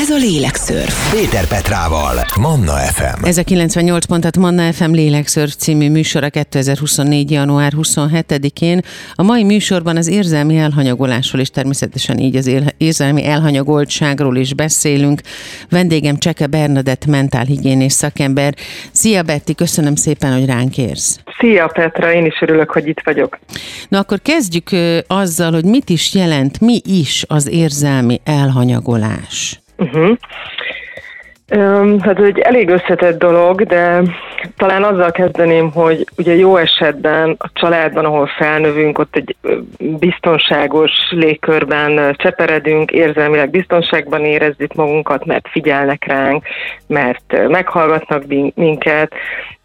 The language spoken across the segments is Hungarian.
Ez a Lélekszörf. Péter Petrával, Manna FM. Ez a 98 pontat Manna FM Lélekszörf című műsora 2024. január 27-én. A mai műsorban az érzelmi elhanyagolásról és természetesen így az érzelmi elhanyagoltságról is beszélünk. Vendégem Cseke Bernadett mentálhigiénés szakember. Szia Betty, köszönöm szépen, hogy ránk érsz. Szia Petra, én is örülök, hogy itt vagyok. Na akkor kezdjük azzal, hogy mit is jelent, mi is az érzelmi elhanyagolás. Uh-huh. Hát egy elég összetett dolog, de talán azzal kezdeném, hogy ugye jó esetben a családban, ahol felnövünk, ott egy biztonságos légkörben cseperedünk, érzelmileg biztonságban érezzük magunkat, mert figyelnek ránk, mert meghallgatnak minket,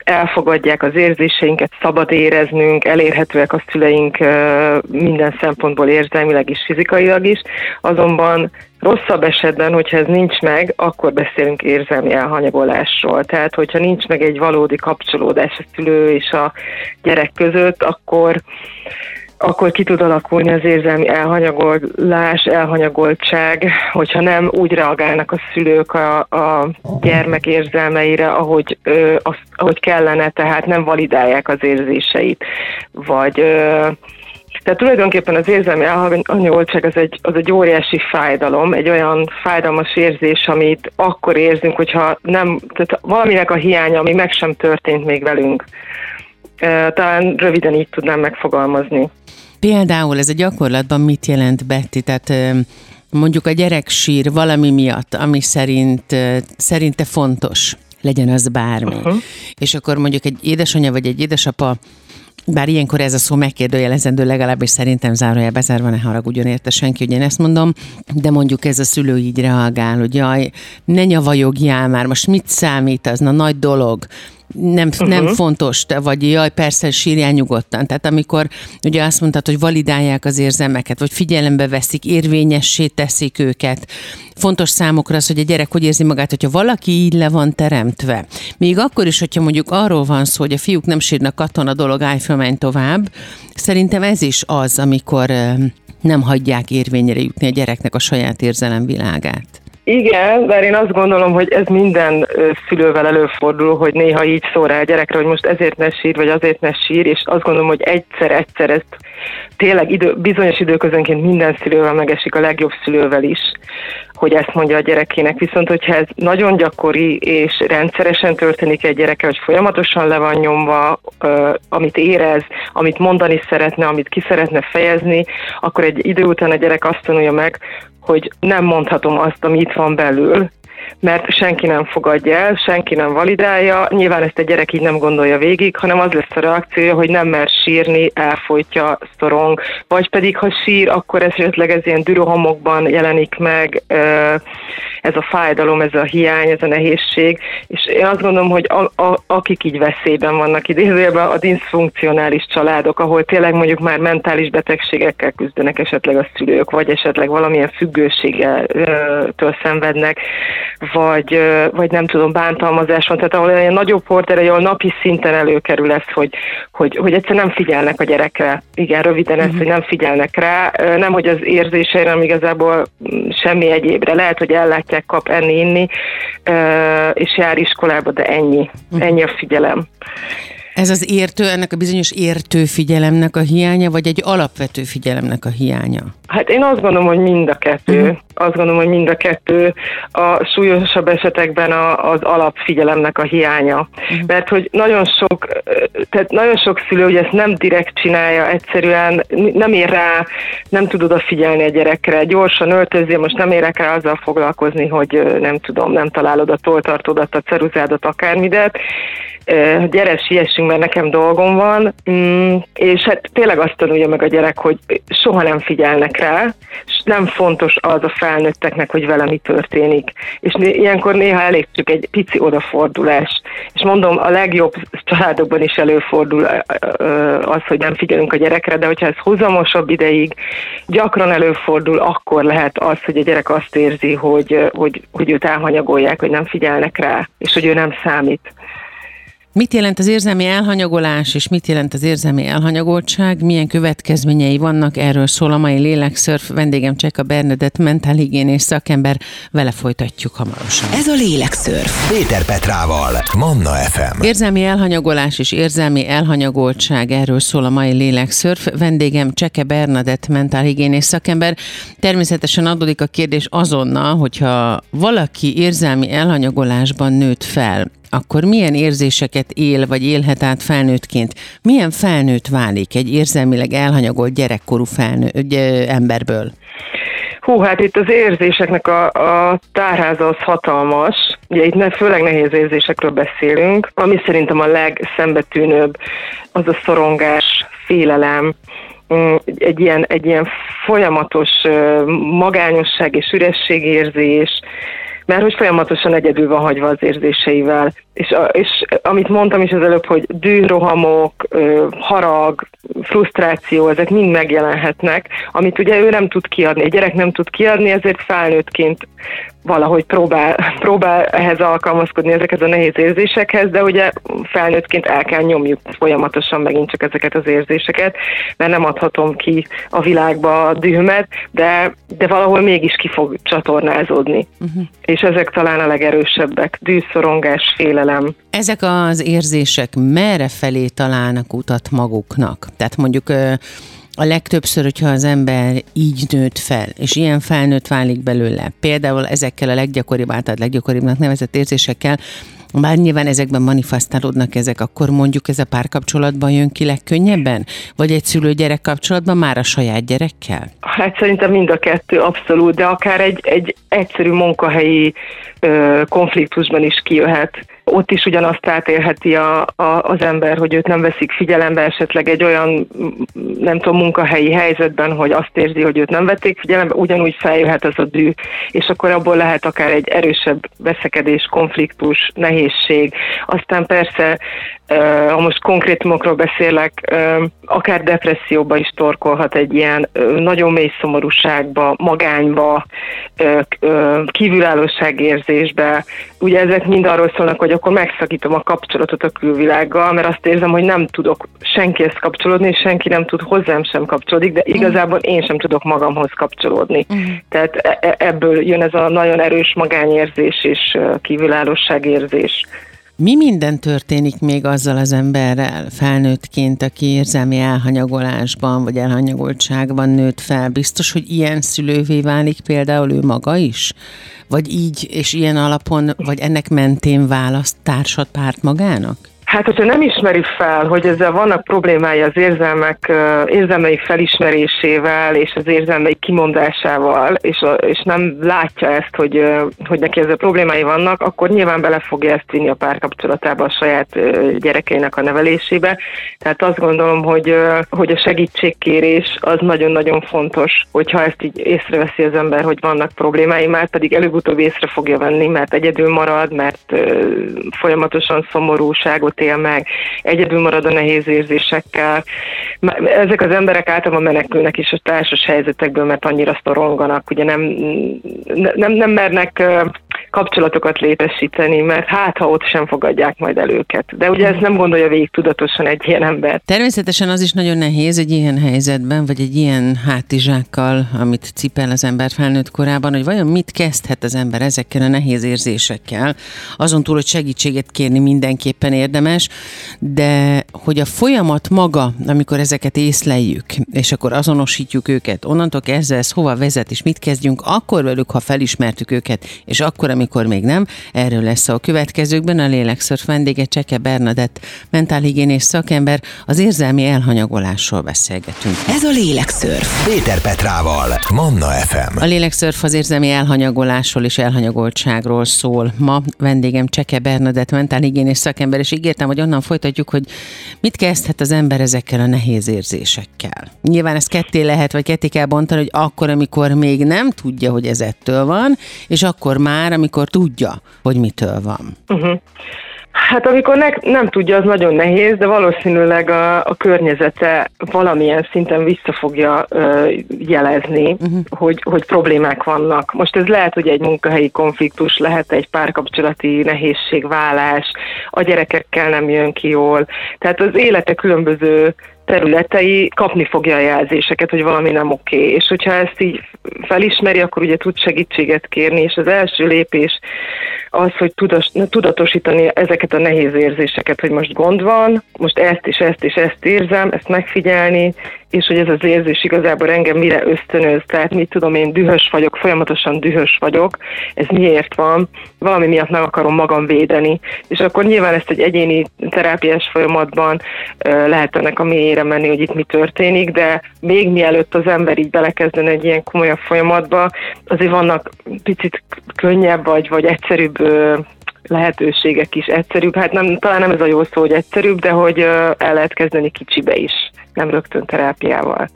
elfogadják az érzéseinket, szabad éreznünk, elérhetőek a szüleink minden szempontból érzelmileg is, fizikailag is, azonban rosszabb esetben, hogyha ez nincs meg, akkor beszélünk érzelmi elhanyagolásról. Tehát, hogyha nincs meg egy valódi kapcsolódás a szülő és a gyerek között, akkor akkor ki tud alakulni az érzelmi elhanyagolás, elhanyagoltság, hogyha nem úgy reagálnak a szülők a, a gyermek érzelmeire, ahogy, ö, az, ahogy kellene, tehát nem validálják az érzéseit, vagy ö, tehát tulajdonképpen az érzelmi elhanyagoltság az egy, az egy óriási fájdalom, egy olyan fájdalmas érzés, amit akkor érzünk, hogyha nem, tehát valaminek a hiánya, ami meg sem történt még velünk. Talán röviden így tudnám megfogalmazni. Például ez a gyakorlatban mit jelent Betty? Tehát mondjuk a gyerek sír valami miatt, ami szerint, szerinte fontos, legyen az bármi. Uh-huh. És akkor mondjuk egy édesanyja vagy egy édesapa bár ilyenkor ez a szó megkérdőjelezendő, legalábbis szerintem zárójel bezárva, ne haragudjon érte senki, hogy én ezt mondom, de mondjuk ez a szülő így reagál, hogy jaj, ne nyavajogjál már, most mit számít, az na nagy dolog, nem, uh-huh. nem fontos, vagy jaj, persze, sírjál nyugodtan. Tehát amikor ugye azt mondtad, hogy validálják az érzelmeket, vagy figyelembe veszik, érvényessé teszik őket. Fontos számokra az, hogy a gyerek hogy érzi magát, hogyha valaki így le van teremtve. Még akkor is, hogyha mondjuk arról van szó, hogy a fiúk nem sírnak katona dolog, állj föl, menj tovább. Szerintem ez is az, amikor nem hagyják érvényre jutni a gyereknek a saját érzelemvilágát. Igen, de én azt gondolom, hogy ez minden szülővel előfordul, hogy néha így szól rá a gyerekre, hogy most ezért ne sír, vagy azért ne sír, és azt gondolom, hogy egyszer-egyszer ezt tényleg idő, bizonyos időközönként minden szülővel megesik, a legjobb szülővel is, hogy ezt mondja a gyerekének. Viszont, hogyha ez nagyon gyakori és rendszeresen történik egy gyereke, hogy folyamatosan le van nyomva, amit érez, amit mondani szeretne, amit ki szeretne fejezni, akkor egy idő után a gyerek azt tanulja meg, hogy nem mondhatom azt, ami itt van belül, mert senki nem fogadja el, senki nem validálja, nyilván ezt a gyerek így nem gondolja végig, hanem az lesz a reakciója, hogy nem mer sírni, elfolytja, szorong, vagy pedig ha sír, akkor esetleg ez ilyen dürohamokban jelenik meg, ez a fájdalom, ez a hiány, ez a nehézség, és én azt gondolom, hogy a, a, akik így veszélyben vannak idézőjelben, a diszfunkcionális családok, ahol tényleg mondjuk már mentális betegségekkel küzdenek esetleg a szülők, vagy esetleg valamilyen függőségetől szenvednek, vagy, vagy nem tudom, bántalmazás van, tehát ahol olyan nagyobb porter, ahol napi szinten előkerül ez, hogy, hogy, hogy egyszer nem figyelnek a gyerekre. Igen, röviden ezt, uh-huh. hogy nem figyelnek rá, nem, hogy az érzéseire, nem igazából mm, semmi egyébre. Lehet, hogy ellátják, kap enni, inni, és jár iskolába, de ennyi. Uh-huh. Ennyi a figyelem. Ez az értő, ennek a bizonyos értő figyelemnek a hiánya, vagy egy alapvető figyelemnek a hiánya? Hát én azt gondolom, hogy mind a kettő. Uh-huh. Azt gondolom, hogy mind a kettő a súlyosabb esetekben a, az alapfigyelemnek a hiánya. Uh-huh. Mert hogy nagyon sok, tehát nagyon sok szülő ugye ezt nem direkt csinálja, egyszerűen nem ér rá, nem tud odafigyelni a gyerekre, gyorsan öltözzél, most nem érek rá azzal foglalkozni, hogy nem tudom, nem találod a toltartódat, a ceruzádat, akármidet, gyere, siessünk, mert nekem dolgom van, mm, és hát tényleg azt tanulja meg a gyerek, hogy soha nem figyelnek rá, és nem fontos az a felnőtteknek, hogy vele mi történik. És ilyenkor néha elég csak egy pici odafordulás. És mondom, a legjobb családokban is előfordul az, hogy nem figyelünk a gyerekre, de hogyha ez húzamosabb ideig gyakran előfordul, akkor lehet az, hogy a gyerek azt érzi, hogy, hogy, hogy őt elhanyagolják, hogy nem figyelnek rá, és hogy ő nem számít. Mit jelent az érzelmi elhanyagolás, és mit jelent az érzelmi elhanyagoltság? Milyen következményei vannak? Erről szól a mai Lélekszörf. Vendégem Cseka Bernadett, mentálhigiénés szakember. Vele folytatjuk hamarosan. Ez a Lélekszörf. Péter Petrával, Manna FM. Érzelmi elhanyagolás és érzelmi elhanyagoltság. Erről szól a mai Lélekszörf. Vendégem Cseke Bernadett, mentálhigiénés szakember. Természetesen adódik a kérdés azonnal, hogyha valaki érzelmi elhanyagolásban nőtt fel, akkor milyen érzéseket él vagy élhet át felnőttként? Milyen felnőtt válik egy érzelmileg elhanyagolt gyerekkorú felnő, emberből? Hú, hát itt az érzéseknek a, a tárháza az hatalmas. Ugye itt ne, főleg nehéz érzésekről beszélünk. Ami szerintem a legszembetűnőbb, az a szorongás, félelem, mm, egy ilyen, egy ilyen folyamatos magányosság és ürességérzés, mert hogy folyamatosan egyedül van hagyva az érzéseivel. És, a, és amit mondtam is az előbb, hogy dűrohamok, harag, frusztráció, ezek mind megjelenhetnek, amit ugye ő nem tud kiadni, egy gyerek nem tud kiadni, ezért felnőttként valahogy próbál, próbál ehhez alkalmazkodni ezeket a nehéz érzésekhez, de ugye felnőttként el kell nyomjuk folyamatosan megint csak ezeket az érzéseket, mert nem adhatom ki a világba a dühömet, de, de valahol mégis ki fog csatornázódni. Uh-huh. És ezek talán a legerősebbek, dűszorongás, félelem. Ezek az érzések merre felé találnak utat maguknak? Tehát mondjuk a legtöbbször, hogyha az ember így nőtt fel, és ilyen felnőtt válik belőle, például ezekkel a leggyakoribb, általad leggyakoribbnak nevezett érzésekkel, bár nyilván ezekben manifestálódnak ezek, akkor mondjuk ez a párkapcsolatban jön ki legkönnyebben? Vagy egy szülő-gyerek kapcsolatban már a saját gyerekkel? Hát szerintem mind a kettő abszolút, de akár egy, egy egyszerű munkahelyi ö, konfliktusban is kijöhet ott is ugyanazt átélheti a, a, az ember, hogy őt nem veszik figyelembe esetleg egy olyan, nem tudom, munkahelyi helyzetben, hogy azt érzi, hogy őt nem vették figyelembe, ugyanúgy feljöhet ez a dű, és akkor abból lehet akár egy erősebb veszekedés, konfliktus, nehézség. Aztán persze, ha most konkrétumokról beszélek, akár depresszióba is torkolhat egy ilyen nagyon mély szomorúságba, magányba, kívülállóságérzésbe. Ugye ezek mind arról szólnak, hogy akkor megszakítom a kapcsolatot a külvilággal, mert azt érzem, hogy nem tudok senkihez kapcsolódni, és senki nem tud hozzám sem kapcsolódni, de igazából én sem tudok magamhoz kapcsolódni. Uh-huh. Tehát e-, e- ebből jön ez a nagyon erős magányérzés és kívülállóságérzés. Mi minden történik még azzal az emberrel felnőttként, aki érzelmi elhanyagolásban vagy elhanyagoltságban nőtt fel? Biztos, hogy ilyen szülővé válik például ő maga is? Vagy így és ilyen alapon, vagy ennek mentén választ társat párt magának? Hát, hogyha nem ismeri fel, hogy ezzel vannak problémái az érzelmek, érzelmei felismerésével és az érzelmei kimondásával, és, és nem látja ezt, hogy, hogy neki ezzel problémái vannak, akkor nyilván bele fogja ezt vinni a párkapcsolatába a saját gyerekeinek a nevelésébe. Tehát azt gondolom, hogy, hogy a segítségkérés az nagyon-nagyon fontos, hogyha ezt így észreveszi az ember, hogy vannak problémái, már pedig előbb-utóbb észre fogja venni, mert egyedül marad, mert folyamatosan szomorúságot él meg, egyedül marad a nehéz érzésekkel. Ezek az emberek általában menekülnek is a társas helyzetekből, mert annyira szoronganak, ugye nem, nem, nem mernek kapcsolatokat létesíteni, mert hát, ha ott sem fogadják majd el őket. De ugye ez nem gondolja végig tudatosan egy ilyen ember. Természetesen az is nagyon nehéz egy ilyen helyzetben, vagy egy ilyen hátizsákkal, amit cipel az ember felnőtt korában, hogy vajon mit kezdhet az ember ezekkel a nehéz érzésekkel, azon túl, hogy segítséget kérni mindenképpen érdemes, de hogy a folyamat maga, amikor ezeket észleljük, és akkor azonosítjuk őket, onnantól kezdve ez hova vezet, és mit kezdjünk akkor velük, ha felismertük őket, és akkor, amikor még nem. Erről lesz a következőkben a Lélekszörf vendége Cseke Bernadett, mentálhigiénés szakember, az érzelmi elhanyagolásról beszélgetünk. Ez a Lélekszörf. Péter Petrával, Manna FM. A Lélekszörf az érzelmi elhanyagolásról és elhanyagoltságról szól. Ma vendégem Cseke Bernadett, mentálhigiénés szakember, és ígértem, hogy onnan folytatjuk, hogy mit kezdhet az ember ezekkel a nehéz érzésekkel. Nyilván ezt ketté lehet, vagy ketté kell bontani, hogy akkor, amikor még nem tudja, hogy ez ettől van, és akkor már, amikor tudja, hogy mitől van. Uh-huh. Hát amikor ne, nem tudja, az nagyon nehéz, de valószínűleg a, a környezete valamilyen szinten vissza fogja ö, jelezni, uh-huh. hogy, hogy problémák vannak. Most ez lehet, hogy egy munkahelyi konfliktus, lehet egy párkapcsolati nehézség, vállás, a gyerekekkel nem jön ki jól. Tehát az élete különböző területei kapni fogja a jelzéseket, hogy valami nem oké. Okay. És hogyha ezt így felismeri, akkor ugye tud segítséget kérni, és az első lépés az, hogy tudos, tudatosítani ezeket a nehéz érzéseket, hogy most gond van, most ezt és ezt és ezt érzem, ezt megfigyelni, és hogy ez az érzés igazából engem mire ösztönöz, tehát mit tudom, én dühös vagyok, folyamatosan dühös vagyok, ez miért van, valami miatt meg akarom magam védeni, és akkor nyilván ezt egy egyéni terápiás folyamatban lehet ennek a mélyére menni, hogy itt mi történik, de még mielőtt az ember így belekezdene egy ilyen komolyabb folyamatba, azért vannak picit könnyebb vagy, vagy egyszerűbb lehetőségek is egyszerűbb. Hát nem, talán nem ez a jó szó, hogy egyszerűbb, de hogy el lehet kezdeni kicsibe is, nem rögtön terápiával.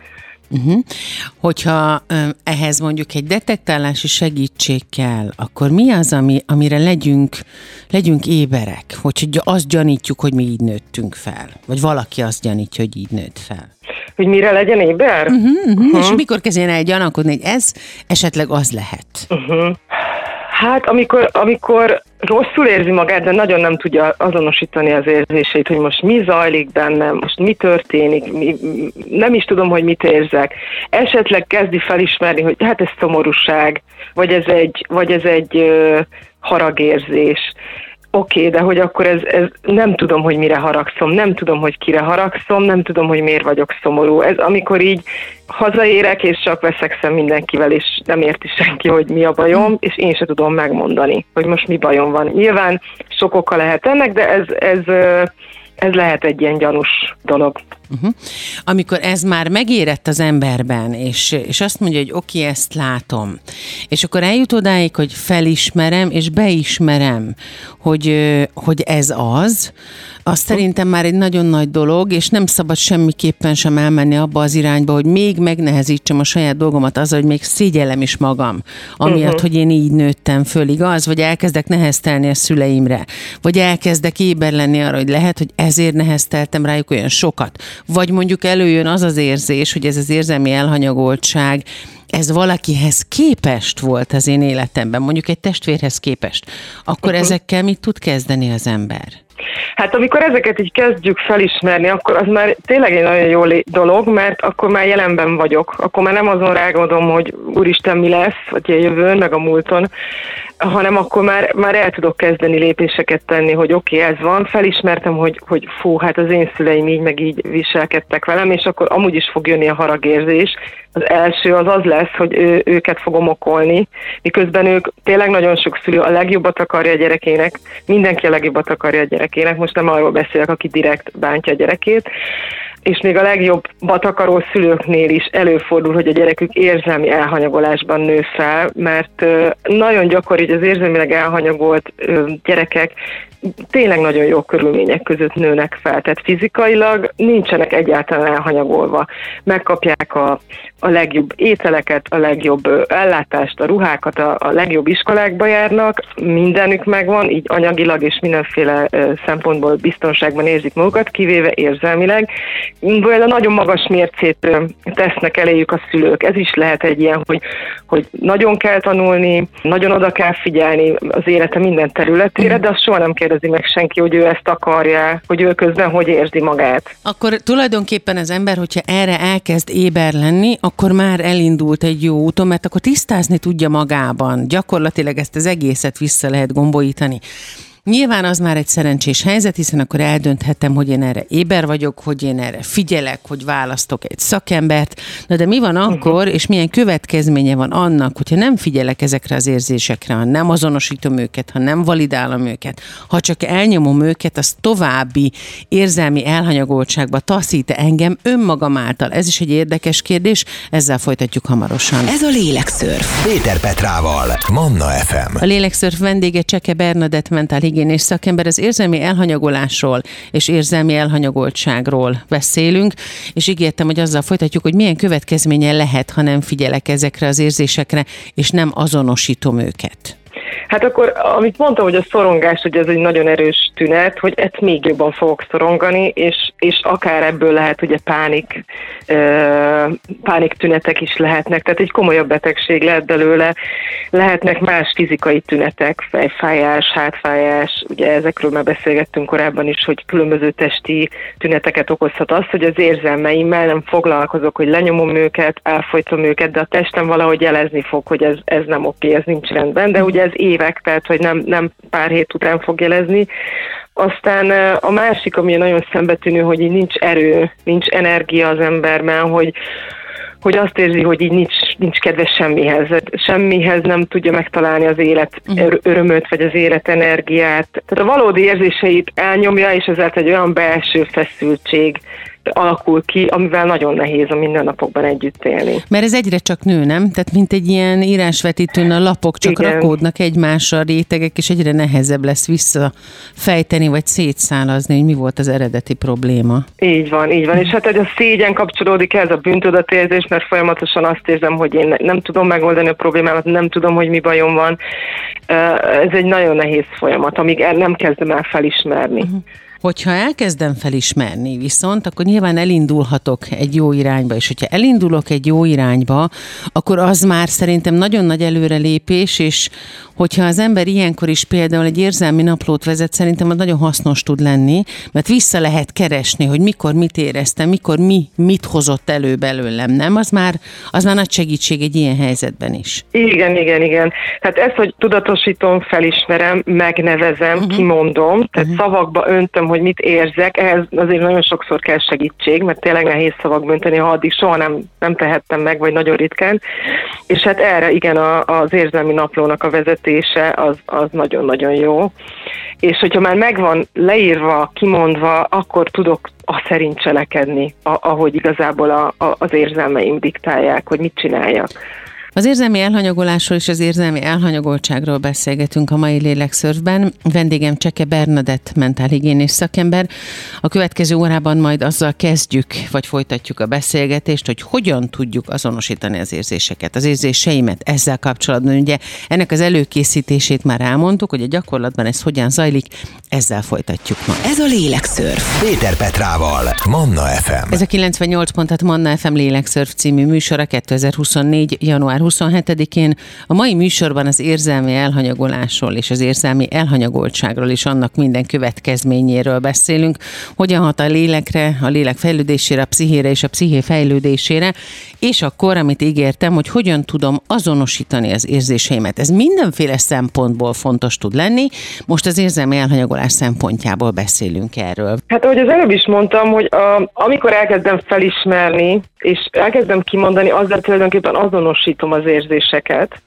Uh-huh. Hogyha ehhez mondjuk egy detektálási segítség kell, akkor mi az, ami, amire legyünk, legyünk éberek? Hogy azt gyanítjuk, hogy mi így nőttünk fel? Vagy valaki azt gyanítja, hogy így nőtt fel? Hogy mire legyen éber? Uh-huh, uh-huh. Uh-huh. És mikor kezdjen el gyanakodni, hogy ez esetleg az lehet? Uh-huh. Hát amikor, amikor rosszul érzi magát, de nagyon nem tudja azonosítani az érzéseit, hogy most mi zajlik bennem, most mi történik, mi, nem is tudom, hogy mit érzek. Esetleg kezdi felismerni, hogy hát ez szomorúság, vagy ez egy, vagy ez egy ö, haragérzés oké, okay, de hogy akkor ez, ez nem tudom, hogy mire haragszom, nem tudom, hogy kire haragszom, nem tudom, hogy miért vagyok szomorú. Ez amikor így hazaérek, és csak veszekszem mindenkivel, és nem érti senki, hogy mi a bajom, és én se tudom megmondani, hogy most mi bajom van. Nyilván sok oka lehet ennek, de ez, ez, ez lehet egy ilyen gyanús dolog. Uh-huh. Amikor ez már megérett az emberben, és, és azt mondja, hogy oké, ezt látom, és akkor eljut odáig, hogy felismerem, és beismerem, hogy, hogy ez az, az szerintem már egy nagyon nagy dolog, és nem szabad semmiképpen sem elmenni abba az irányba, hogy még megnehezítsem a saját dolgomat azzal, hogy még szégyellem is magam, amiatt, uh-huh. hogy én így nőttem föl, igaz? Vagy elkezdek neheztelni a szüleimre, vagy elkezdek éber lenni arra, hogy lehet, hogy ezért nehezteltem rájuk olyan sokat, vagy mondjuk előjön az az érzés, hogy ez az érzelmi elhanyagoltság, ez valakihez képest volt az én életemben, mondjuk egy testvérhez képest, akkor uh-huh. ezekkel mit tud kezdeni az ember? Hát amikor ezeket így kezdjük felismerni, akkor az már tényleg egy nagyon jó dolog, mert akkor már jelenben vagyok. Akkor már nem azon rágódom, hogy úristen mi lesz, vagy a jövőn, meg a múlton, hanem akkor már, már el tudok kezdeni lépéseket tenni, hogy oké, okay, ez van, felismertem, hogy, hogy fú, hát az én szüleim így meg így viselkedtek velem, és akkor amúgy is fog jönni a haragérzés. Az első az az lesz, hogy ő, őket fogom okolni, miközben ők tényleg nagyon sok szülő a legjobbat akarja a gyerekének, mindenki a legjobbat akarja a gyerekének, most nem arról beszélek, aki direkt bántja a gyerekét, és még a legjobb batakaró szülőknél is előfordul, hogy a gyerekük érzelmi elhanyagolásban nő fel, mert nagyon gyakori, hogy az érzelmileg elhanyagolt gyerekek tényleg nagyon jó körülmények között nőnek fel, tehát fizikailag nincsenek egyáltalán elhanyagolva. Megkapják a, a legjobb ételeket, a legjobb ellátást, a ruhákat, a, a legjobb iskolákba járnak, mindenük megvan, így anyagilag és mindenféle szempontból biztonságban érzik magukat, kivéve érzelmileg. Vagy a nagyon magas mércét tesznek eléjük a szülők. Ez is lehet egy ilyen, hogy, hogy nagyon kell tanulni, nagyon oda kell figyelni az élete minden területére, de azt soha nem kérdezi meg senki, hogy ő ezt akarja, hogy ő közben hogy érzi magát. Akkor tulajdonképpen az ember, hogyha erre elkezd éber lenni, akkor már elindult egy jó úton, mert akkor tisztázni tudja magában. Gyakorlatilag ezt az egészet vissza lehet gombolítani. Nyilván az már egy szerencsés helyzet, hiszen akkor eldönthetem, hogy én erre éber vagyok, hogy én erre figyelek, hogy választok egy szakembert. Na de mi van mhm. akkor, és milyen következménye van annak, hogyha nem figyelek ezekre az érzésekre, ha nem azonosítom őket, ha nem validálom őket, ha csak elnyomom őket, az további érzelmi elhanyagoltságba taszít engem önmagam által. Ez is egy érdekes kérdés, ezzel folytatjuk hamarosan. Ez a Lélekszörf. Péter Petrával, Manna FM. A Lélekszörf vendége Cseke Bernadett mentál higiénés szakember, az érzelmi elhanyagolásról és érzelmi elhanyagoltságról beszélünk, és ígértem, hogy azzal folytatjuk, hogy milyen következménye lehet, ha nem figyelek ezekre az érzésekre, és nem azonosítom őket. Hát akkor, amit mondtam, hogy a szorongás, hogy ez egy nagyon erős tünet, hogy ezt még jobban fogok szorongani, és, és akár ebből lehet ugye pánik, pánik tünetek is lehetnek, tehát egy komolyabb betegség lehet belőle, lehetnek más fizikai tünetek, fejfájás, hátfájás, ugye ezekről már beszélgettünk korábban is, hogy különböző testi tüneteket okozhat az, hogy az érzelmeimmel nem foglalkozok, hogy lenyomom őket, elfolytom őket, de a testem valahogy jelezni fog, hogy ez, ez nem oké, ez nincs rendben, de ugye ez évek, tehát hogy nem, nem pár hét után fog jelezni. Aztán a másik, ami nagyon szembetűnő, hogy így nincs erő, nincs energia az emberben, hogy, hogy azt érzi, hogy így nincs, nincs kedves semmihez. Semmihez nem tudja megtalálni az élet uh-huh. örömöt, vagy az élet energiát. Tehát a valódi érzéseit elnyomja, és ezáltal egy olyan belső feszültség alakul ki, amivel nagyon nehéz a mindennapokban együtt élni. Mert ez egyre csak nő, nem? Tehát mint egy ilyen írásvetítőn a lapok csak Igen. rakódnak egymásra a rétegek, és egyre nehezebb lesz visszafejteni, vagy szétszálazni, hogy mi volt az eredeti probléma. Így van, így van. És hát egy a szégyen kapcsolódik ez a bűntudatérzés, mert folyamatosan azt érzem, hogy én nem tudom megoldani a problémámat, nem tudom, hogy mi bajom van. Ez egy nagyon nehéz folyamat, amíg nem kezdem el felismerni. Uh-huh. Hogyha elkezdem felismerni viszont, akkor nyilván elindulhatok egy jó irányba, és hogyha elindulok egy jó irányba, akkor az már szerintem nagyon nagy előrelépés, és hogyha az ember ilyenkor is például egy érzelmi naplót vezet, szerintem az nagyon hasznos tud lenni, mert vissza lehet keresni, hogy mikor mit éreztem, mikor mi mit hozott elő belőlem, nem? Az már, az már nagy segítség egy ilyen helyzetben is. Igen, igen, igen. Tehát ezt, hogy tudatosítom, felismerem, megnevezem, uh-huh. kimondom, tehát uh-huh. szavakba öntöm, hogy mit érzek, ehhez azért nagyon sokszor kell segítség, mert tényleg nehéz szavak önteni, ha addig soha nem, nem tehettem meg, vagy nagyon ritkán. És hát erre igen a, az érzelmi naplónak a vezetése az, az nagyon-nagyon jó. És hogyha már megvan leírva, kimondva, akkor tudok a szerint cselekedni, ahogy igazából a, a, az érzelmeim diktálják, hogy mit csináljak. Az érzelmi elhanyagolásról és az érzelmi elhanyagoltságról beszélgetünk a mai lélekszörfben. Vendégem Cseke Bernadett, mentálhigiénés szakember. A következő órában majd azzal kezdjük, vagy folytatjuk a beszélgetést, hogy hogyan tudjuk azonosítani az érzéseket, az érzéseimet ezzel kapcsolatban. Ugye ennek az előkészítését már elmondtuk, hogy a gyakorlatban ez hogyan zajlik, ezzel folytatjuk ma. Ez a lélekszörf. Péter Petrával, Manna FM. Ez a 98 pontat Manna FM lélekszörf című műsora 2024. január 27-én. A mai műsorban az érzelmi elhanyagolásról és az érzelmi elhanyagoltságról és annak minden következményéről beszélünk. Hogyan hat a lélekre, a lélek fejlődésére, a pszichére és a psziché fejlődésére, és akkor, amit ígértem, hogy hogyan tudom azonosítani az érzéseimet. Ez mindenféle szempontból fontos tud lenni. Most az érzelmi elhanyagolás szempontjából beszélünk erről. Hát ahogy az előbb is mondtam, hogy a, amikor elkezdem felismerni, és elkezdem kimondani, azzal tulajdonképpen azonosítom az érzéseket.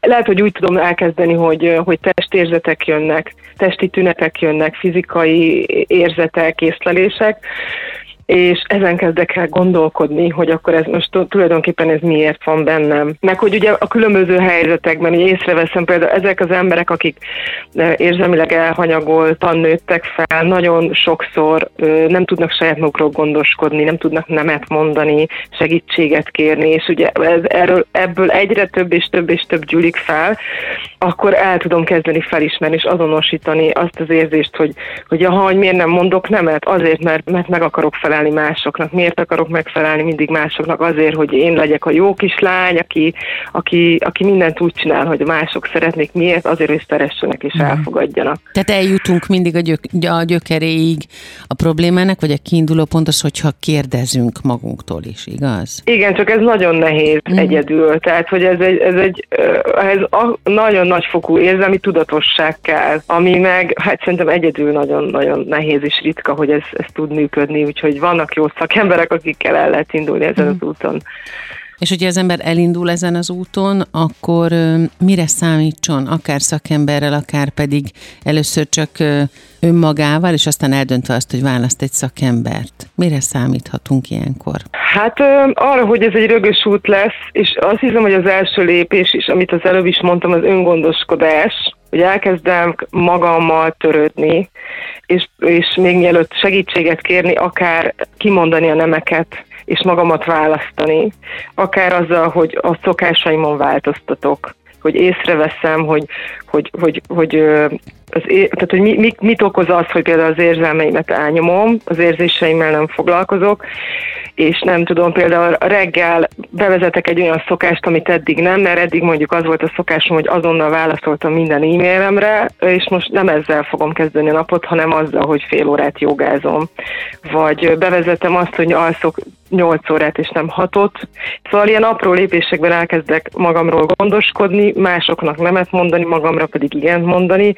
Lehet, hogy úgy tudom elkezdeni, hogy, hogy testérzetek jönnek, testi tünetek jönnek, fizikai érzetek, észlelések, és ezen kezdek el gondolkodni, hogy akkor ez most tulajdonképpen ez miért van bennem. Meg hogy ugye a különböző helyzetekben ugye észreveszem például ezek az emberek, akik e, érzelmileg elhanyagoltan nőttek fel, nagyon sokszor nem tudnak saját magukról gondoskodni, nem tudnak nemet mondani, segítséget kérni, és ugye ez, erről, ebből egyre több és több és több gyűlik fel, akkor el tudom kezdeni felismerni és azonosítani azt az érzést, hogy, hogy aha, hogy miért nem mondok nemet, azért, mert, mert meg akarok felelni megfelelni másoknak. Miért akarok megfelelni mindig másoknak? Azért, hogy én legyek a jó kislány, aki, aki, aki mindent úgy csinál, hogy mások szeretnék. Miért? Azért, hogy szeressenek és mhm. elfogadjanak. Tehát eljutunk mindig a, gyök, a gyökeréig a problémának, vagy a kiinduló pont az, hogyha kérdezünk magunktól is, igaz? Igen, csak ez nagyon nehéz mm. egyedül. Tehát, hogy ez egy, ez egy ez a nagyon nagyfokú érzelmi tudatosság kell, ami meg, hát szerintem egyedül nagyon-nagyon nehéz és ritka, hogy ez, ez tud működni, úgyhogy vannak jó szakemberek, akikkel el lehet indulni ezen mm. az úton. És hogyha az ember elindul ezen az úton, akkor mire számítson, akár szakemberrel, akár pedig először csak önmagával, és aztán eldöntve azt, hogy választ egy szakembert. Mire számíthatunk ilyenkor? Hát arra, hogy ez egy rögös út lesz, és azt hiszem, hogy az első lépés is, amit az előbb is mondtam, az öngondoskodás, hogy elkezdem magammal törődni, és, és még mielőtt segítséget kérni, akár kimondani a nemeket, és magamat választani, akár azzal, hogy a szokásaimon változtatok, hogy észreveszem, hogy, hogy, hogy, hogy az, tehát, hogy mi, mi, mit okoz az, hogy például az érzelmeimet elnyomom, az érzéseimmel nem foglalkozok, és nem tudom, például reggel bevezetek egy olyan szokást, amit eddig nem, mert eddig mondjuk az volt a szokásom, hogy azonnal válaszoltam minden e-mailemre, és most nem ezzel fogom kezdeni a napot, hanem azzal, hogy fél órát jogázom. Vagy bevezetem azt, hogy alszok 8 órát és nem 6 Szóval ilyen apró lépésekben elkezdek magamról gondoskodni, másoknak nemet mondani, magamra pedig igent mondani,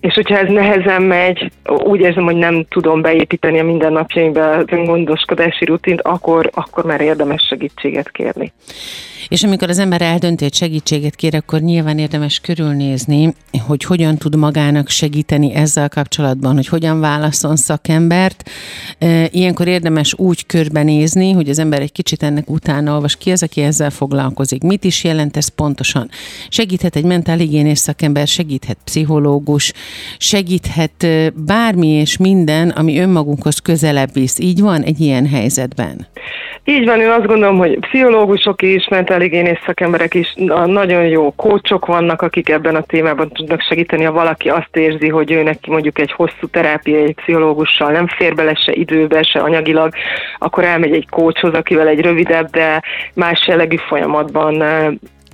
és hogyha ez nehezen megy, úgy érzem, hogy nem tudom beépíteni a mindennapjaimba az öngondoskodási rutint, akkor, akkor már érdemes segítséget kérni. És amikor az ember eldönti, hogy segítséget kér, akkor nyilván érdemes körülnézni, hogy hogyan tud magának segíteni ezzel kapcsolatban, hogy hogyan válaszol szakembert. Ilyenkor érdemes úgy körbenézni, hogy az ember egy kicsit ennek utána olvas ki az, aki ezzel foglalkozik. Mit is jelent ez pontosan? Segíthet egy mentálhigiénés szakember, segíthet pszichológus, segíthet bármi és minden, ami önmagunkhoz közelebb visz. Így van egy ilyen helyzetben? Így van, én azt gondolom, hogy pszichológusok is, mentálhigiénész szakemberek is, nagyon jó kócsok vannak, akik ebben a témában tudnak segíteni, ha valaki azt érzi, hogy ő neki mondjuk egy hosszú terápia egy pszichológussal nem fér bele se időbe, se anyagilag, akkor elmegy egy kócshoz, akivel egy rövidebb, de más jellegű folyamatban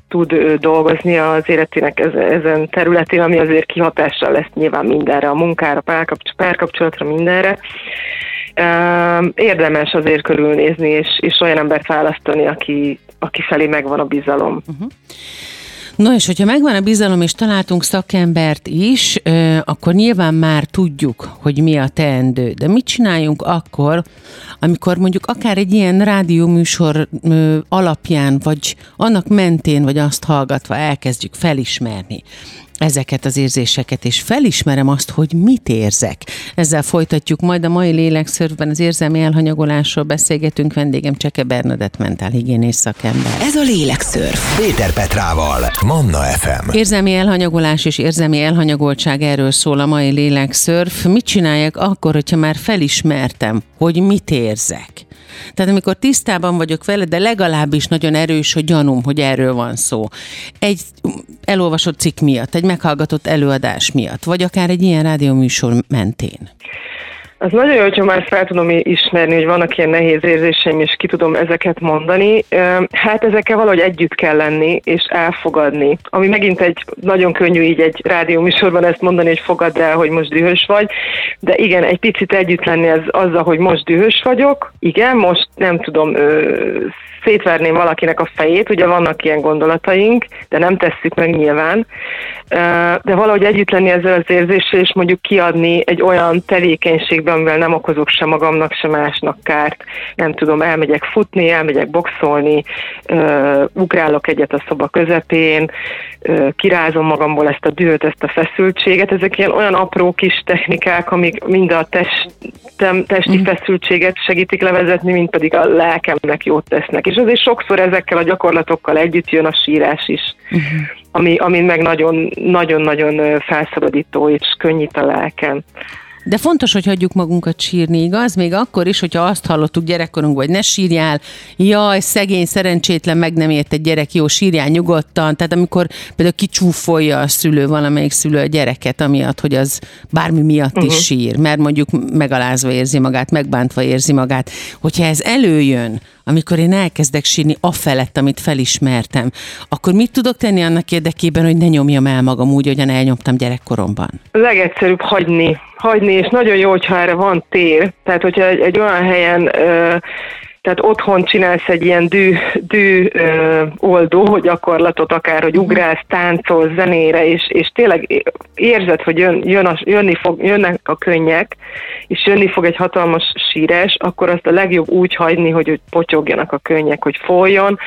tud dolgozni az életének ezen területén, ami azért kihatással lesz nyilván mindenre, a munkára, párkapcsolatra, mindenre. Érdemes azért körülnézni, és, és olyan embert választani, aki, aki felé megvan a bizalom. Uh-huh. No, és hogyha megvan a bizalom, és találtunk szakembert is, akkor nyilván már tudjuk, hogy mi a teendő. De mit csináljunk akkor, amikor mondjuk akár egy ilyen rádióműsor alapján, vagy annak mentén, vagy azt hallgatva elkezdjük felismerni, ezeket az érzéseket, és felismerem azt, hogy mit érzek. Ezzel folytatjuk majd a mai lélekszörfben az érzelmi elhanyagolásról beszélgetünk. Vendégem Cseke Bernadett mentálhigiénész szakember. Ez a lélekszörf. Péter Petrával, Manna FM. Érzelmi elhanyagolás és érzelmi elhanyagoltság, erről szól a mai lélekszörf. Mit csináljak akkor, hogyha már felismertem, hogy mit érzek? Tehát amikor tisztában vagyok vele, de legalábbis nagyon erős a gyanúm, hogy erről van szó. Egy elolvasott cikk miatt, egy meghallgatott előadás miatt, vagy akár egy ilyen rádióműsor mentén. Az nagyon jó, hogyha már fel tudom ismerni, hogy vannak ilyen nehéz érzéseim, és ki tudom ezeket mondani. Hát ezekkel valahogy együtt kell lenni, és elfogadni. Ami megint egy nagyon könnyű így egy rádióműsorban ezt mondani, hogy fogad el, hogy most dühös vagy. De igen, egy picit együtt lenni az, azzal, hogy most dühös vagyok. Igen, most nem tudom, szétverném valakinek a fejét, ugye vannak ilyen gondolataink, de nem tesszük meg nyilván, de valahogy együtt lenni ezzel az érzéssel, és mondjuk kiadni egy olyan tevékenységben, amivel nem okozok se magamnak, se másnak kárt. Nem tudom, elmegyek futni, elmegyek boxolni, ugrálok egyet a szoba közepén, kirázom magamból ezt a dühöt, ezt a feszültséget. Ezek ilyen olyan apró kis technikák, amik mind a testem, testi mm. feszültséget segítik levezetni, mint pedig a lelkemnek jót tesznek és azért sokszor ezekkel a gyakorlatokkal együtt jön a sírás is, uh-huh. ami, ami meg nagyon-nagyon felszabadító és könnyít a lelken. De fontos, hogy hagyjuk magunkat sírni, igaz? Még akkor is, hogyha azt hallottuk gyerekkorunkban, hogy ne sírjál, jaj, szegény, szerencsétlen, meg nem ért egy gyerek, jó, sírjál nyugodtan. Tehát amikor például kicsúfolja a szülő, valamelyik szülő a gyereket, amiatt, hogy az bármi miatt uh-huh. is sír, mert mondjuk megalázva érzi magát, megbántva érzi magát. Hogyha ez előjön, amikor én elkezdek sírni afelett, amit felismertem, akkor mit tudok tenni annak érdekében, hogy ne nyomjam el magam úgy, hogyan elnyomtam gyerekkoromban? Legegyszerűbb hagyni. Hagyni, és nagyon jó, hogyha erre van tér. Tehát, hogyha egy, egy olyan helyen ö, tehát otthon csinálsz egy ilyen dű, dű ö, oldó gyakorlatot, akár, hogy ugrálsz, táncolsz zenére, és, és tényleg érzed, hogy jön, jön a, jönni fog, jönnek a könnyek, és jönni fog egy hatalmas sírás, akkor azt a legjobb úgy hagyni, hogy, hogy potyogjanak a könnyek, hogy folyjon,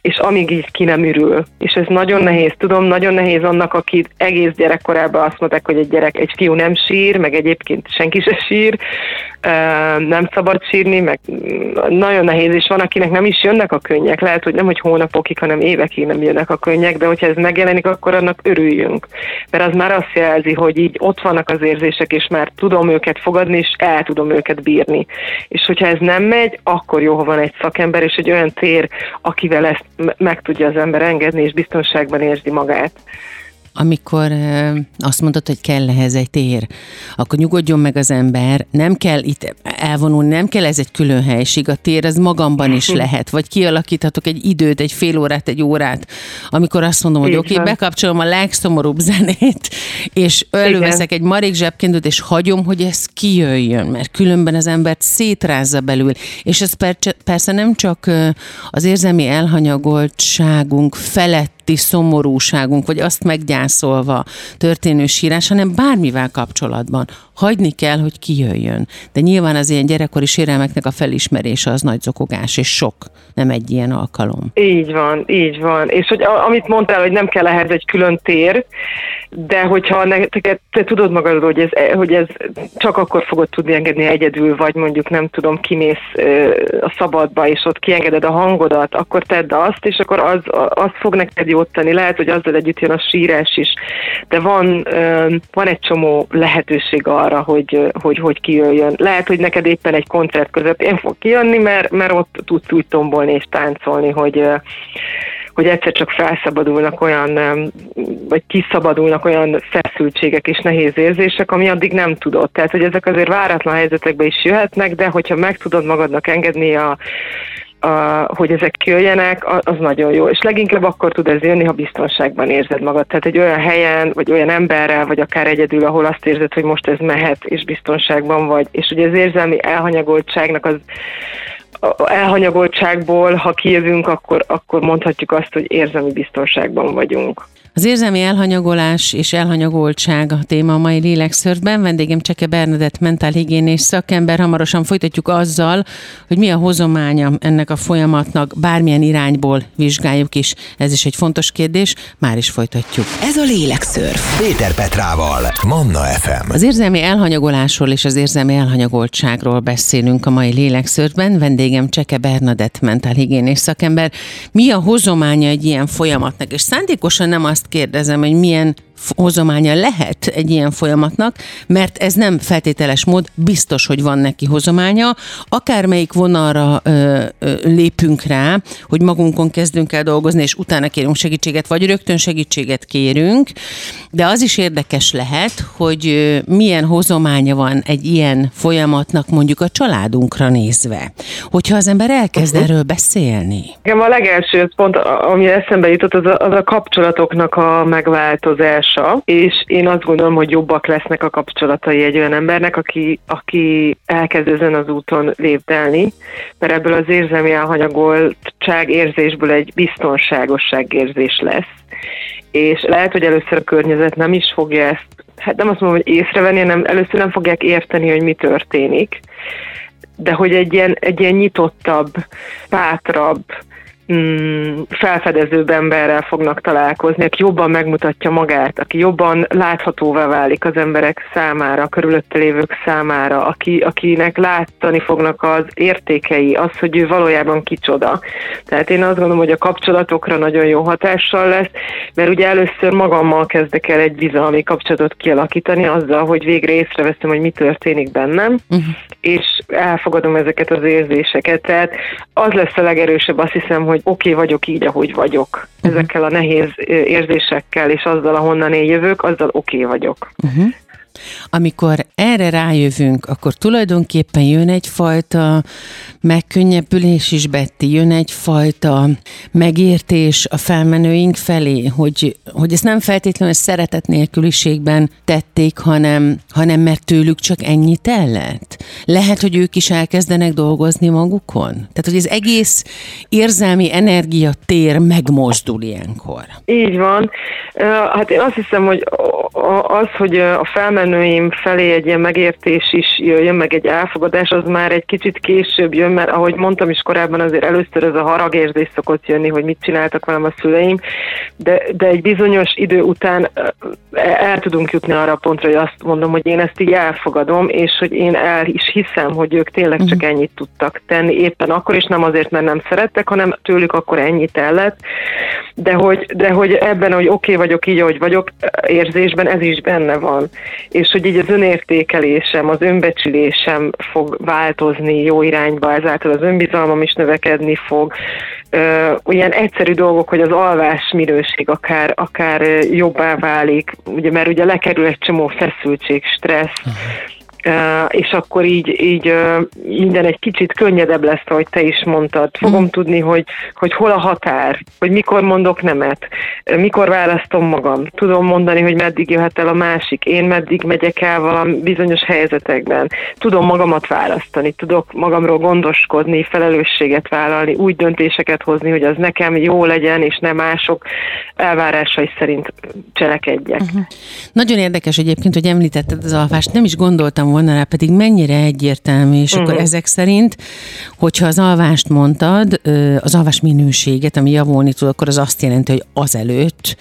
és amíg így ki nem ürül. És ez nagyon nehéz, tudom, nagyon nehéz annak, aki egész gyerekkorában azt mondták, hogy egy gyerek, egy fiú nem sír, meg egyébként senki se sír, nem szabad sírni, meg nagyon nehéz, és van, akinek nem is jönnek a könnyek, lehet, hogy nem, hogy hónapokig, hanem évekig nem jönnek a könnyek, de hogyha ez megjelenik, akkor annak örüljünk. Mert az már azt jelzi, hogy így ott vannak az érzések, és már tudom őket fogadni, és el tudom őket bírni. És hogyha ez nem megy, akkor jó, ha van egy szakember, és egy olyan tér, akivel ezt meg tudja az ember engedni, és biztonságban érzi magát. Amikor azt mondod, hogy kell ehhez egy tér, akkor nyugodjon meg az ember, nem kell itt elvonulni, nem kell ez egy külön helység, a tér ez magamban is lehet, vagy kialakíthatok egy időt, egy fél órát, egy órát, amikor azt mondom, hogy oké, okay, bekapcsolom a legszomorúbb zenét, és előveszek egy marék zsebkendőt, és hagyom, hogy ez kijöjjön, mert különben az embert szétrázza belül, és ez persze nem csak az érzelmi elhanyagoltságunk felett feletti szomorúságunk, vagy azt meggyászolva történő sírás, hanem bármivel kapcsolatban. Hagyni kell, hogy kijöjjön. De nyilván az ilyen gyerekkori sérelmeknek a felismerése az nagy zokogás, és sok, nem egy ilyen alkalom. Így van, így van. És hogy amit mondtál, hogy nem kell ehhez egy külön tér, de hogyha ne, te, te tudod magadról, hogy ez, hogy ez csak akkor fogod tudni engedni egyedül, vagy mondjuk nem tudom, kimész a szabadba, és ott kiengeded a hangodat, akkor tedd azt, és akkor az, az fog neked jót tenni. Lehet, hogy azzal együtt jön a sírás is, de van, van egy csomó lehetőség arra, hogy, hogy, hogy kijöjjön. Lehet, hogy neked éppen egy koncert közepén fog kijönni, mert, mert ott tudsz úgy tombolni és táncolni, hogy hogy egyszer csak felszabadulnak olyan, vagy kiszabadulnak olyan feszültségek és nehéz érzések, ami addig nem tudod. Tehát, hogy ezek azért váratlan helyzetekbe is jöhetnek, de hogyha meg tudod magadnak engedni a, a, hogy ezek jöjjenek, az nagyon jó. És leginkább akkor tud ez jönni, ha biztonságban érzed magad. Tehát egy olyan helyen, vagy olyan emberrel, vagy akár egyedül, ahol azt érzed, hogy most ez mehet, és biztonságban vagy. És ugye az érzelmi elhanyagoltságnak az elhanyagoltságból, ha kijövünk, akkor, akkor mondhatjuk azt, hogy érzelmi biztonságban vagyunk. Az érzelmi elhanyagolás és elhanyagoltság a téma a mai lélekszörben. Vendégem Cseke Bernadett mentálhigiénés szakember. Hamarosan folytatjuk azzal, hogy mi a hozománya ennek a folyamatnak, bármilyen irányból vizsgáljuk is. Ez is egy fontos kérdés, már is folytatjuk. Ez a lélekször. Péter Petrával, Manna FM. Az érzelmi elhanyagolásról és az érzelmi elhanyagoltságról beszélünk a mai lélekszörben. Vendégem Cseke Bernadett mentálhigiénés szakember. Mi a hozománya egy ilyen folyamatnak? És szándékosan nem azt azt kérdezem, hogy milyen hozománya lehet egy ilyen folyamatnak, mert ez nem feltételes mód, biztos, hogy van neki hozománya. Akármelyik vonalra ö, ö, lépünk rá, hogy magunkon kezdünk el dolgozni, és utána kérünk segítséget, vagy rögtön segítséget kérünk, de az is érdekes lehet, hogy ö, milyen hozománya van egy ilyen folyamatnak mondjuk a családunkra nézve. Hogyha az ember elkezd uh-huh. erről beszélni. Igen, a legelső pont, ami eszembe jutott, az a, az a kapcsolatoknak a megváltozás hatása, és én azt gondolom, hogy jobbak lesznek a kapcsolatai egy olyan embernek, aki, aki elkezd ezen az úton lépdelni, mert ebből az érzelmi elhanyagoltság érzésből egy biztonságosság érzés lesz. És lehet, hogy először a környezet nem is fogja ezt, hát nem azt mondom, hogy észrevenni, hanem először nem fogják érteni, hogy mi történik, de hogy egy ilyen, egy ilyen nyitottabb, bátrabb, mm, felfedezőbb emberrel fognak találkozni, aki jobban megmutatja magát, aki jobban láthatóvá válik az emberek számára, a körülötte lévők számára, aki, akinek látni fognak az értékei, az, hogy ő valójában kicsoda. Tehát én azt gondolom, hogy a kapcsolatokra nagyon jó hatással lesz, mert ugye először magammal kezdek el egy bizalmi kapcsolatot kialakítani azzal, hogy végre észreveszem, hogy mi történik bennem, uh-huh. és elfogadom ezeket az érzéseket. Tehát az lesz a legerősebb, azt hiszem, hogy oké okay vagyok így, ahogy vagyok. Uh-huh. Ezekkel a nehéz érzésekkel és azzal, ahonnan én jövök, azzal oké okay vagyok. Uh-huh. Amikor erre rájövünk, akkor tulajdonképpen jön egyfajta megkönnyebbülés is, Betty, jön egyfajta megértés a felmenőink felé, hogy, hogy ezt nem feltétlenül szeretet nélküliségben tették, hanem, hanem mert tőlük csak ennyi tellett. Lehet, hogy ők is elkezdenek dolgozni magukon? Tehát, hogy az egész érzelmi energia tér megmozdul ilyenkor. Így van. Hát én azt hiszem, hogy az, hogy a felmenőim felé egy ilyen megértés is jöjjön, meg egy elfogadás, az már egy kicsit később jön, mert ahogy mondtam is korábban, azért először ez a haragérzés szokott jönni, hogy mit csináltak velem a szüleim, de, de egy bizonyos idő után el tudunk jutni arra a pontra, hogy azt mondom, hogy én ezt így elfogadom, és hogy én el is hiszem, hogy ők tényleg csak mhm. ennyit tudtak tenni éppen akkor, és nem azért, mert nem szerettek, hanem tőlük akkor ennyit ellett, de hogy, de hogy ebben, hogy oké okay vagyok így, ahogy vagyok, érzésben ez is benne van. És hogy így az önértékelésem, az önbecsülésem fog változni jó irányba, ezáltal az önbizalmam is növekedni fog. Olyan egyszerű dolgok, hogy az alvás minőség akár, akár jobbá válik, ugye, mert ugye lekerül egy csomó feszültség, stressz, uh-huh és akkor így, így minden egy kicsit könnyedebb lesz, ahogy te is mondtad. Fogom mm. tudni, hogy, hogy hol a határ, hogy mikor mondok nemet, mikor választom magam. Tudom mondani, hogy meddig jöhet el a másik, én meddig megyek el valami bizonyos helyzetekben. Tudom magamat választani, tudok magamról gondoskodni, felelősséget vállalni, úgy döntéseket hozni, hogy az nekem jó legyen, és nem mások elvárásai szerint cselekedjek. Uh-huh. Nagyon érdekes egyébként, hogy említetted az alvást. Nem is gondoltam volna rá, pedig mennyire egyértelmű, és uh-huh. akkor mhm. ezek szerint, hogyha az alvást mondtad, az alvás minőséget, ami javulni tud, akkor az azt jelenti, hogy azelőtt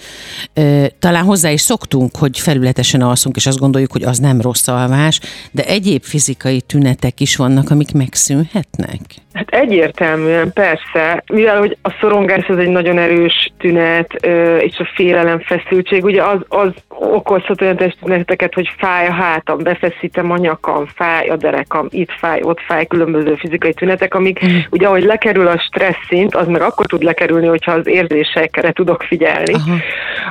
talán hozzá is szoktunk, hogy felületesen alszunk, és azt gondoljuk, hogy az nem rossz alvás, de egyéb fizikai tünetek is vannak, amik megszűnhetnek. Hát egyértelműen, persze, mivel hogy a szorongás ez egy nagyon erős tünet, és a félelem, feszültség, ugye az, az okozhat olyan testüneteket, hogy fáj a hátam, befeszítem a nyakam, fáj a derekam, itt fáj, ott fáj, különböző fizikai tünetek, amik mm. ugye ahogy lekerül a stressz szint, az meg akkor tud lekerülni, hogyha az érzésekre tudok figyelni, Aha.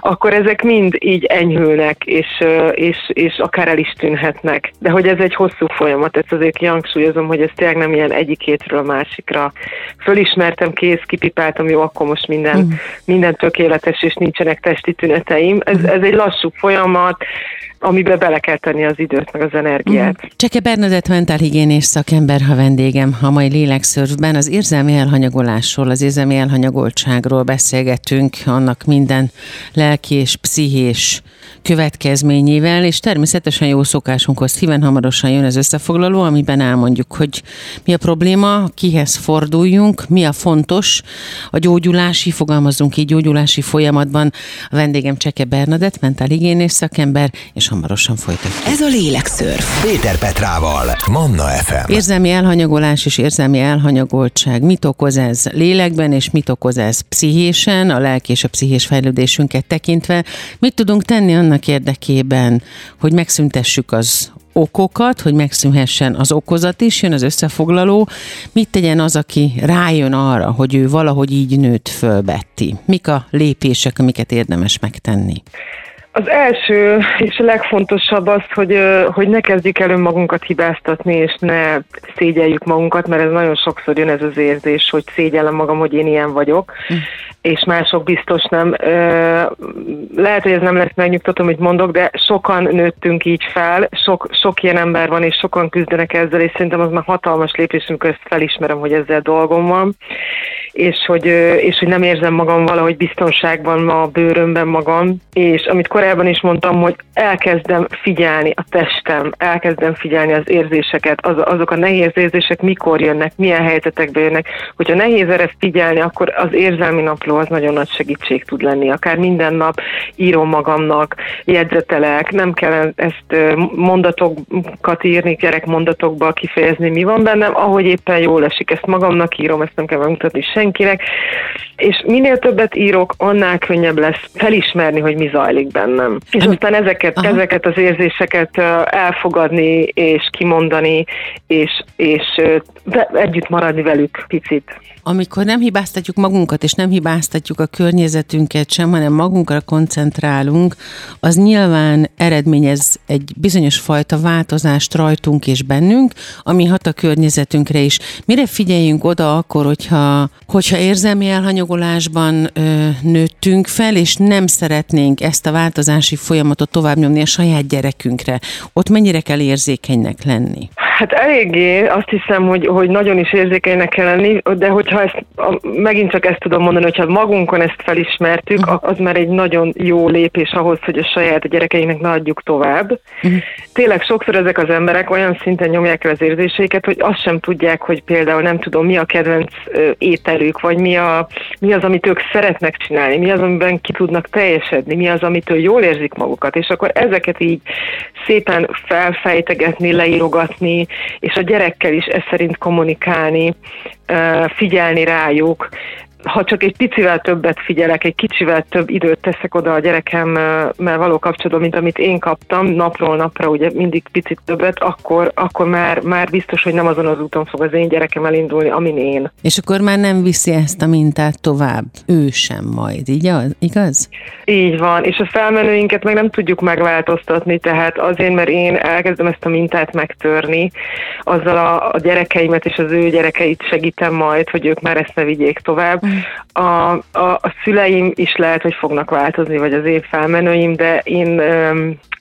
akkor ezek mind így enyhülnek, és, és, és akár el is tűnhetnek. De hogy ez egy hosszú folyamat, ezt azért kihangsúlyozom, hogy ez tényleg nem ilyen egyik hétről másikra. Fölismertem, kész, kipipáltam, jó, akkor most minden, mm. minden tökéletes, és nincsenek testi tüneteim. Ez, mm. ez egy lassú folyamat, amiben bele kell tenni az időt, meg az energiát. Mm. Cseke Bernadett mentálhigiénés szakember, ha vendégem a mai lélekszörfben az érzelmi elhanyagolásról, az érzelmi elhanyagoltságról beszélgetünk, annak minden lelki és pszichés következményével, és természetesen jó szokásunkhoz szíven hamarosan jön az összefoglaló, amiben elmondjuk, hogy mi a probléma, kihez forduljunk, mi a fontos a gyógyulási, fogalmazunk így gyógyulási folyamatban. A vendégem Cseke Bernadett, mentálhigiénés szakember, és hamarosan folytatjuk. Ez a Lélekszörf. Péter Petrával, Manna FM. Érzelmi elhanyagolás és érzelmi elhanyagoltság. Mit okoz ez lélekben, és mit okoz ez pszichésen, a lelki és a pszichés fejlődésünket tekintve? Mit tudunk tenni annak érdekében, hogy megszüntessük az okokat, hogy megszűnhessen az okozat is, jön az összefoglaló. Mit tegyen az, aki rájön arra, hogy ő valahogy így nőtt föl Betty? Mik a lépések, amiket érdemes megtenni? Az első és a legfontosabb az, hogy, hogy ne kezdjük el önmagunkat hibáztatni, és ne szégyeljük magunkat, mert ez nagyon sokszor jön ez az érzés, hogy szégyellem magam, hogy én ilyen vagyok, hm. És mások biztos nem. Lehet, hogy ez nem lesz megnyugtató, amit mondok, de sokan nőttünk így fel, sok, sok ilyen ember van, és sokan küzdenek ezzel, és szerintem az már hatalmas lépés, amikor ezt felismerem, hogy ezzel dolgom van, és hogy, és hogy nem érzem magam valahogy biztonságban ma a bőrömben magam, és amit korábban is mondtam, hogy elkezdem figyelni a testem, elkezdem figyelni az érzéseket, az, azok a nehéz érzések mikor jönnek, milyen helyzetekben jönnek. Hogyha nehéz erre figyelni, akkor az érzelmi napló az nagyon nagy segítség tud lenni. Akár minden nap írom magamnak, jegyzetelek, nem kell ezt mondatokat írni, gyerekmondatokba kifejezni, mi van bennem, ahogy éppen jól esik. Ezt magamnak írom, ezt nem kell megmutatni senkinek. És minél többet írok, annál könnyebb lesz felismerni, hogy mi zajlik benne bennem. És aztán ezeket, ezeket az érzéseket elfogadni és kimondani, és, és együtt maradni velük picit. Amikor nem hibáztatjuk magunkat, és nem hibáztatjuk a környezetünket sem, hanem magunkra koncentrálunk, az nyilván eredményez egy bizonyos fajta változást rajtunk és bennünk, ami hat a környezetünkre is. Mire figyeljünk oda akkor, hogyha, hogyha érzelmi elhanyagolásban ö, nőttünk fel, és nem szeretnénk ezt a változási folyamatot tovább nyomni a saját gyerekünkre? Ott mennyire kell érzékenynek lenni? Hát eléggé, azt hiszem, hogy, hogy nagyon is érzékenynek kell lenni, de hogyha ezt, megint csak ezt tudom mondani, hogyha magunkon ezt felismertük, uh-huh. az már egy nagyon jó lépés ahhoz, hogy a saját gyerekeinknek ne adjuk tovább. Uh-huh. Tényleg sokszor ezek az emberek olyan szinten nyomják el az érzéseiket, hogy azt sem tudják, hogy például nem tudom, mi a kedvenc ételük, vagy mi, a, mi az, amit ők szeretnek csinálni, mi az, amiben ki tudnak teljesedni, mi az, amitől jól érzik magukat, és akkor ezeket így szépen felfejtegetni, leírogatni, és a gyerekkel is ezt szerint kommunikálni, figyelni rájuk, ha csak egy picivel többet figyelek, egy kicsivel több időt teszek oda a gyerekemmel való kapcsolatban, mint amit én kaptam, napról napra ugye mindig picit többet, akkor, akkor már, már biztos, hogy nem azon az úton fog az én gyerekem elindulni, amin én. És akkor már nem viszi ezt a mintát tovább, ő sem majd, így az, igaz? Így van, és a felmenőinket meg nem tudjuk megváltoztatni, tehát azért, mert én elkezdem ezt a mintát megtörni, azzal a, a gyerekeimet és az ő gyerekeit segítem majd, hogy ők már ezt ne vigyék tovább. A, a, a szüleim is lehet, hogy fognak változni, vagy az én felmenőim, de én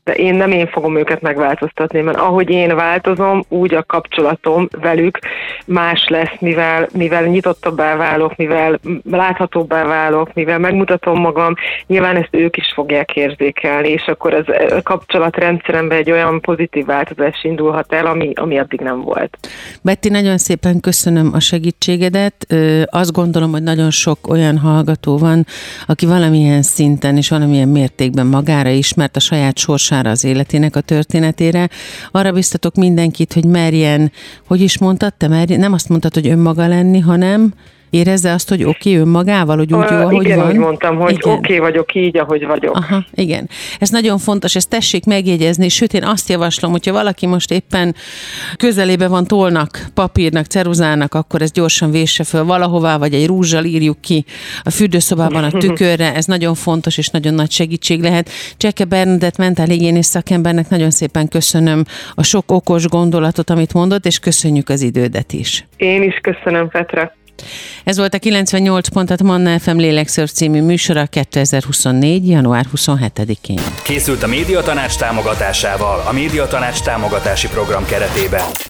de én nem én fogom őket megváltoztatni, mert ahogy én változom, úgy a kapcsolatom velük más lesz, mivel, mivel nyitottabbá válok, mivel láthatóbbá válok, mivel megmutatom magam, nyilván ezt ők is fogják érzékelni, és akkor az a kapcsolatrendszeremben egy olyan pozitív változás indulhat el, ami, ami addig nem volt. Betty, nagyon szépen köszönöm a segítségedet. Azt gondolom, hogy nagyon sok olyan hallgató van, aki valamilyen szinten és valamilyen mértékben magára ismert a saját sorsára az életének a történetére. Arra biztatok mindenkit, hogy merjen, hogy is mondtad, te merjen, nem azt mondtad, hogy önmaga lenni, hanem Érezze azt, hogy oké okay, önmagával, hogy úgy jó, ahogy igen, van? Igen, mondtam, hogy oké okay vagyok így, ahogy vagyok. Aha, igen. Ez nagyon fontos, ezt tessék megjegyezni, sőt én azt javaslom, hogyha valaki most éppen közelébe van tolnak, papírnak, ceruzának, akkor ez gyorsan vésse föl valahová, vagy egy rúzsal írjuk ki a fürdőszobában a tükörre, ez nagyon fontos és nagyon nagy segítség lehet. Cseke Bernadett mentálhigiénész szakembernek nagyon szépen köszönöm a sok okos gondolatot, amit mondott, és köszönjük az idődet is. Én is köszönöm, Petra. Ez volt a 98 pontat Manna FM Lélekszörf című műsora 2024. január 27-én. Készült a Médiatanács támogatásával a Médiatanács támogatási program keretében.